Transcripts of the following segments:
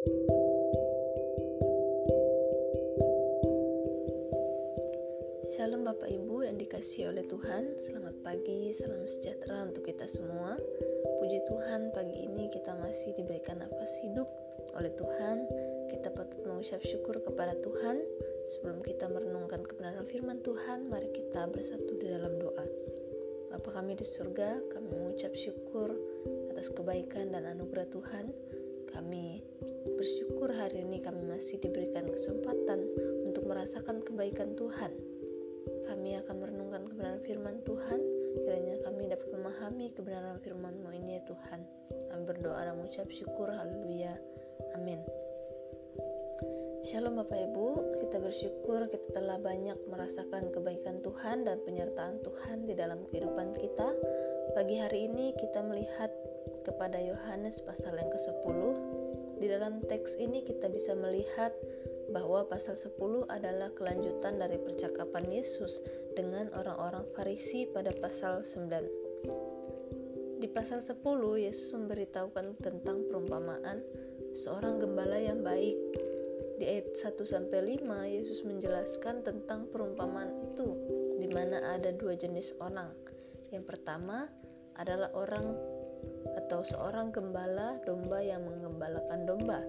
Shalom Bapak Ibu yang dikasih oleh Tuhan. Selamat pagi, salam sejahtera untuk kita semua. Puji Tuhan pagi ini kita masih diberikan nafas hidup oleh Tuhan. Kita patut mengucap syukur kepada Tuhan. Sebelum kita merenungkan kebenaran firman Tuhan Mari kita bersatu di dalam doa. Bapa kami di surga Kami mengucap syukur atas kebaikan dan anugerah Tuhan. Kami bersyukur hari ini kami masih diberikan kesempatan untuk merasakan kebaikan Tuhan. Kami akan merenungkan kebenaran firman Tuhan. Kiranya kami dapat memahami kebenaran firman-Mu ini ya Tuhan. Kami berdoa dan mengucap syukur. Haleluya. Amin. Shalom Bapak Ibu, kita bersyukur kita telah banyak merasakan kebaikan Tuhan dan penyertaan Tuhan di dalam kehidupan kita. Pagi hari ini kita melihat kepada Yohanes pasal yang ke-10. Di dalam teks ini kita bisa melihat bahwa pasal 10 adalah kelanjutan dari percakapan Yesus dengan orang-orang Farisi pada pasal 9. Di pasal 10 Yesus memberitahukan tentang perumpamaan seorang gembala yang baik. Di ayat 1 sampai 5 Yesus menjelaskan tentang perumpamaan itu di mana ada dua jenis orang. Yang pertama adalah orang atau seorang gembala domba yang mengembalakan domba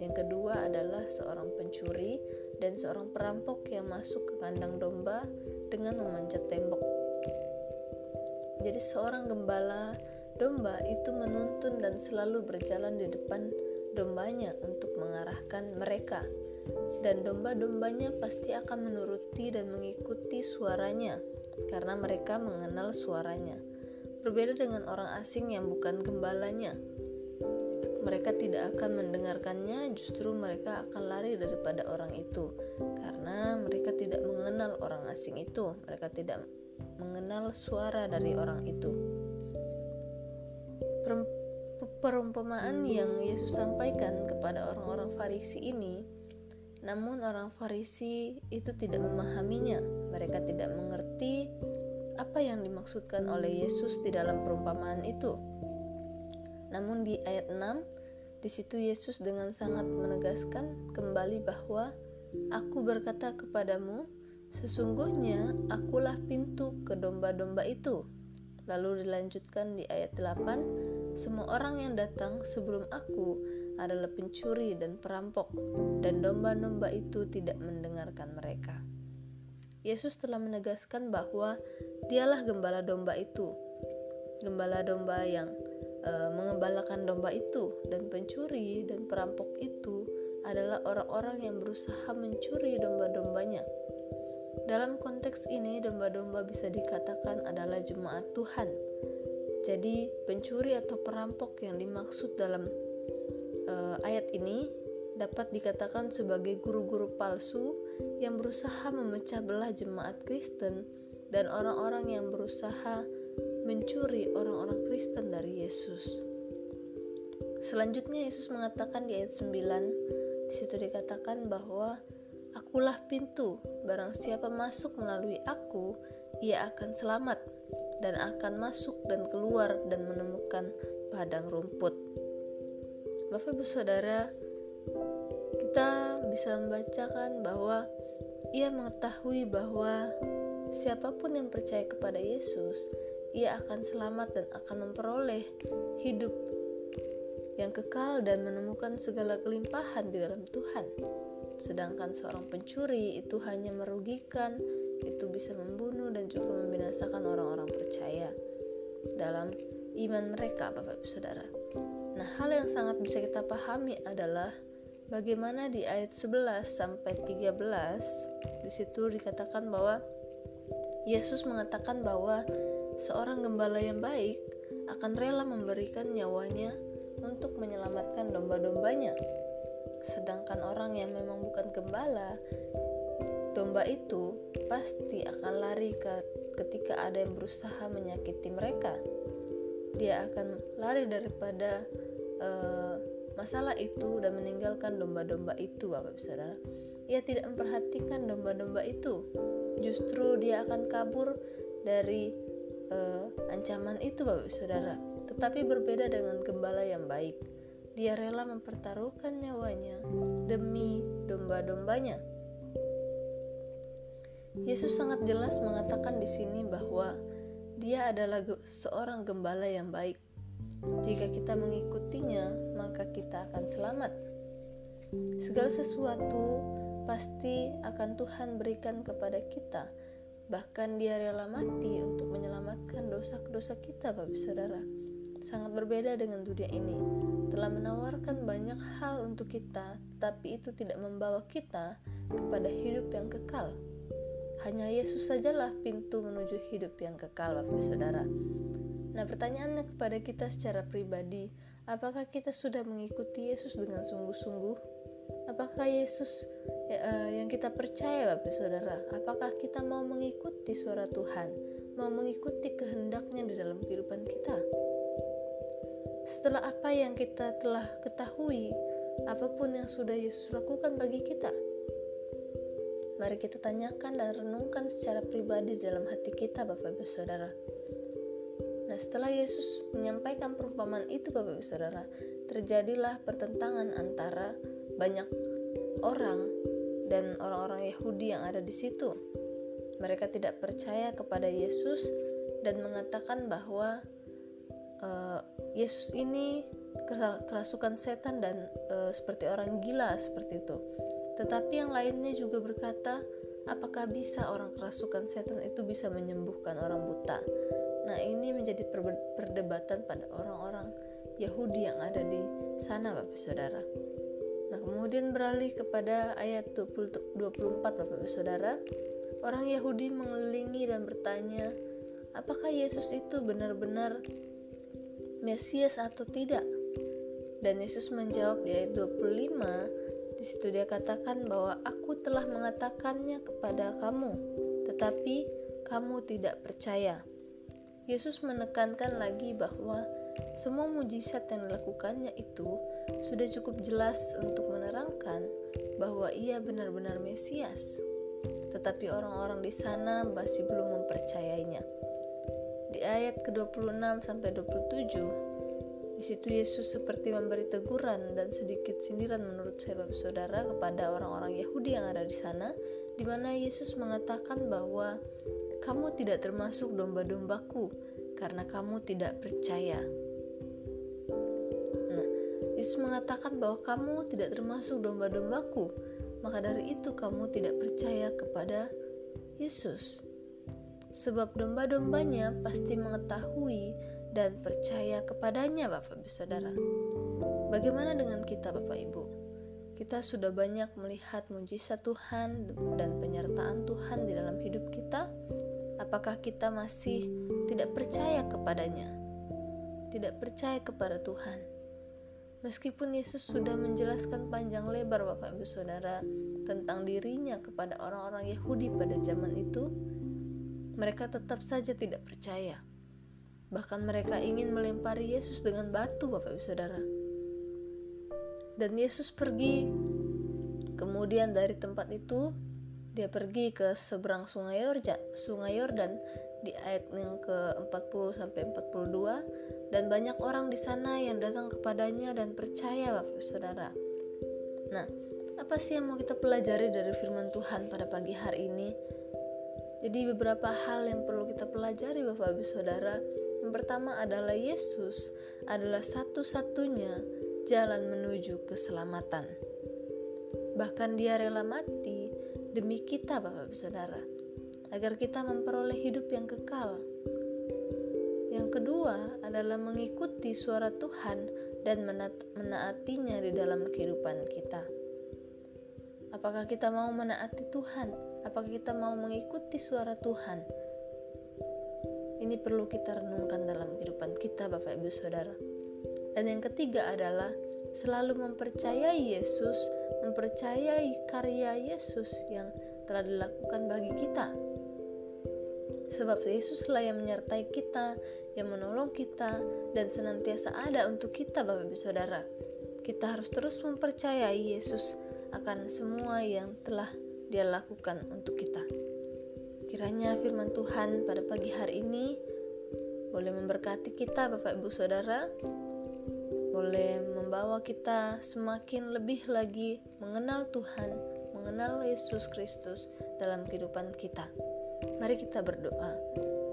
yang kedua adalah seorang pencuri dan seorang perampok yang masuk ke kandang domba dengan memanjat tembok. Jadi seorang gembala domba itu menuntun dan selalu berjalan di depan dombanya untuk mengarahkan mereka. Dan domba-dombanya pasti akan menuruti dan mengikuti suaranya karena mereka mengenal suaranya. Berbeda dengan orang asing yang bukan gembalanya mereka tidak akan mendengarkannya, justru mereka akan lari daripada orang itu karena mereka tidak mengenal orang asing itu, mereka tidak mengenal suara dari orang itu. Perumpamaan yang Yesus sampaikan kepada orang-orang Farisi ini, namun orang Farisi itu tidak memahaminya. Mereka tidak mengerti apa yang dimaksudkan oleh Yesus di dalam perumpamaan itu namun di ayat 6, di situ Yesus dengan sangat menegaskan kembali bahwa Aku berkata kepadamu, sesungguhnya akulah pintu ke domba-domba itu. Lalu dilanjutkan di ayat 8, semua orang yang datang sebelum aku adalah pencuri dan perampok, dan domba-domba itu tidak mendengarkan mereka. Yesus telah menegaskan bahwa dialah gembala domba itu, gembala domba yang e, mengembalakan domba itu dan pencuri dan perampok itu adalah orang-orang yang berusaha mencuri domba-dombanya. Dalam konteks ini, domba-domba bisa dikatakan adalah jemaat Tuhan. Jadi, pencuri atau perampok yang dimaksud dalam e, ayat ini dapat dikatakan sebagai guru-guru palsu yang berusaha memecah belah jemaat Kristen dan orang-orang yang berusaha mencuri orang-orang Kristen dari Yesus. Selanjutnya Yesus mengatakan di ayat 9, di situ dikatakan bahwa Akulah pintu, barang siapa masuk melalui aku, ia akan selamat dan akan masuk dan keluar dan menemukan padang rumput. Bapak Ibu Saudara, kita bisa membacakan bahwa ia mengetahui bahwa siapa pun yang percaya kepada Yesus, ia akan selamat dan akan memperoleh hidup yang kekal dan menemukan segala kelimpahan di dalam Tuhan. Sedangkan seorang pencuri itu hanya merugikan, itu bisa membunuh dan juga membinasakan orang-orang percaya dalam iman mereka, Bapak Ibu Saudara. Nah, hal yang sangat bisa kita pahami adalah bagaimana di ayat 11 sampai 13 di situ dikatakan bahwa Yesus mengatakan bahwa seorang gembala yang baik akan rela memberikan nyawanya untuk menyelamatkan domba-dombanya. Sedangkan orang yang memang bukan gembala, domba itu pasti akan lari ke ketika ada yang berusaha menyakiti mereka. Dia akan lari daripada uh, masalah itu dan meninggalkan domba-domba itu, Bapak Saudara. Ia tidak memperhatikan domba-domba itu. Justru dia akan kabur dari uh, ancaman itu Bapak Saudara. Tetapi berbeda dengan gembala yang baik. dia rela mempertaruhkan nyawanya demi domba-dombanya. Yesus sangat jelas mengatakan di sini bahwa dia adalah seorang gembala yang baik. Jika kita mengikutinya, maka kita akan selamat. Segala sesuatu pasti akan Tuhan berikan kepada kita. Bahkan dia rela mati untuk menyelamatkan dosa-dosa kita, Bapak Saudara. Sangat berbeda dengan dunia ini. Telah menawarkan banyak hal untuk kita, tetapi itu tidak membawa kita kepada hidup yang kekal. Hanya Yesus sajalah pintu menuju hidup yang kekal, Bapak Saudara. Nah, pertanyaannya kepada kita secara pribadi, apakah kita sudah mengikuti Yesus dengan sungguh-sungguh? Apakah Yesus ya, uh, yang kita percaya, Bapak Saudara? Apakah kita mau mengikuti suara Tuhan, mau mengikuti kehendaknya di dalam kehidupan kita? Setelah apa yang kita telah ketahui, apa pun yang sudah Yesus lakukan bagi kita, Mari kita tanyakan dan renungkan secara pribadi dalam hati kita Bapak Ibu Saudara. Setelah Yesus menyampaikan perumpamaan itu Bapak Ibu Saudara, terjadilah pertentangan antara banyak orang dan orang-orang Yahudi yang ada di situ. Mereka tidak percaya kepada Yesus dan mengatakan bahwa uh, Yesus ini kerasukan setan dan uh, seperti orang gila seperti itu. Tetapi yang lainnya juga berkata, apakah bisa orang kerasukan setan itu bisa menyembuhkan orang buta? Menjadi perdebatan pada orang-orang Yahudi yang ada di sana, Bapak Saudara. Nah, kemudian beralih kepada ayat 20, 24, Bapak Saudara. Orang Yahudi mengelilingi dan bertanya, apakah Yesus itu benar-benar Mesias atau tidak? Dan Yesus menjawab di ayat 25, di situ dia katakan bahwa aku telah mengatakannya kepada kamu, tetapi kamu tidak percaya. Yesus menekankan lagi bahwa semua mujizat yang dilakukannya itu sudah cukup jelas untuk menerangkan bahwa ia benar-benar Mesias. Tetapi orang-orang di sana masih belum mempercayainya. Di ayat ke-26 sampai 27 di situ Yesus seperti memberi teguran dan sedikit sindiran menurut saya Saudara kepada orang-orang Yahudi yang ada di sana, di mana Yesus mengatakan bahwa kamu tidak termasuk domba-dombaku karena kamu tidak percaya. Nah, Yesus mengatakan bahwa kamu tidak termasuk domba-dombaku, maka dari itu kamu tidak percaya kepada Yesus. Sebab domba-dombanya pasti mengetahui dan percaya kepadanya Bapak Ibu Saudara. Bagaimana dengan kita Bapak Ibu? Kita sudah banyak melihat mujizat Tuhan dan penyertaan Tuhan di dalam hidup kita. Apakah kita masih tidak percaya kepadanya? Tidak percaya kepada Tuhan. Meskipun Yesus sudah menjelaskan panjang lebar Bapak Ibu Saudara tentang dirinya kepada orang-orang Yahudi pada zaman itu, mereka tetap saja tidak percaya. Bahkan mereka ingin melempari Yesus dengan batu, Bapak Ibu Saudara. Dan Yesus pergi. Kemudian dari tempat itu dia pergi ke seberang Sungai Yordan, Sungai Yordan di ayat yang ke-40 sampai 42 dan banyak orang di sana yang datang kepadanya dan percaya Bapak Ibu Saudara. Nah, apa sih yang mau kita pelajari dari firman Tuhan pada pagi hari ini? Jadi beberapa hal yang perlu kita pelajari Bapak Ibu Saudara yang pertama adalah Yesus adalah satu-satunya jalan menuju keselamatan. Bahkan dia rela mati demi kita Bapak Ibu Saudara, agar kita memperoleh hidup yang kekal. Yang kedua adalah mengikuti suara Tuhan dan menaatinya di dalam kehidupan kita. Apakah kita mau menaati Tuhan? Apakah kita mau mengikuti suara Tuhan? Ini perlu kita renungkan dalam kehidupan kita, Bapak Ibu Saudara. Dan yang ketiga adalah selalu mempercayai Yesus, mempercayai karya Yesus yang telah dilakukan bagi kita. Sebab Yesuslah yang menyertai kita, yang menolong kita, dan senantiasa ada untuk kita, Bapak Ibu Saudara. Kita harus terus mempercayai Yesus akan semua yang telah Dia lakukan untuk kita. Kiranya firman Tuhan pada pagi hari ini boleh memberkati kita Bapak Ibu Saudara boleh membawa kita semakin lebih lagi mengenal Tuhan, mengenal Yesus Kristus dalam kehidupan kita. Mari kita berdoa.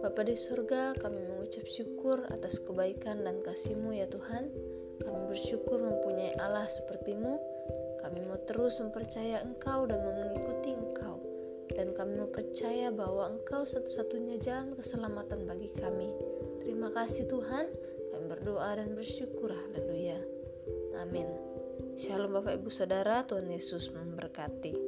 Bapa di surga, kami mengucap syukur atas kebaikan dan kasih-Mu ya Tuhan. Kami bersyukur mempunyai Allah seperti-Mu. Kami mau terus mempercaya Engkau dan mengikuti Engkau. Dan kami mau percaya bahwa Engkau satu-satunya jalan keselamatan bagi kami. Terima kasih Tuhan. Kami berdoa dan bersyukur. Haleluya. Amin. Shalom Bapak Ibu Saudara, Tuhan Yesus memberkati.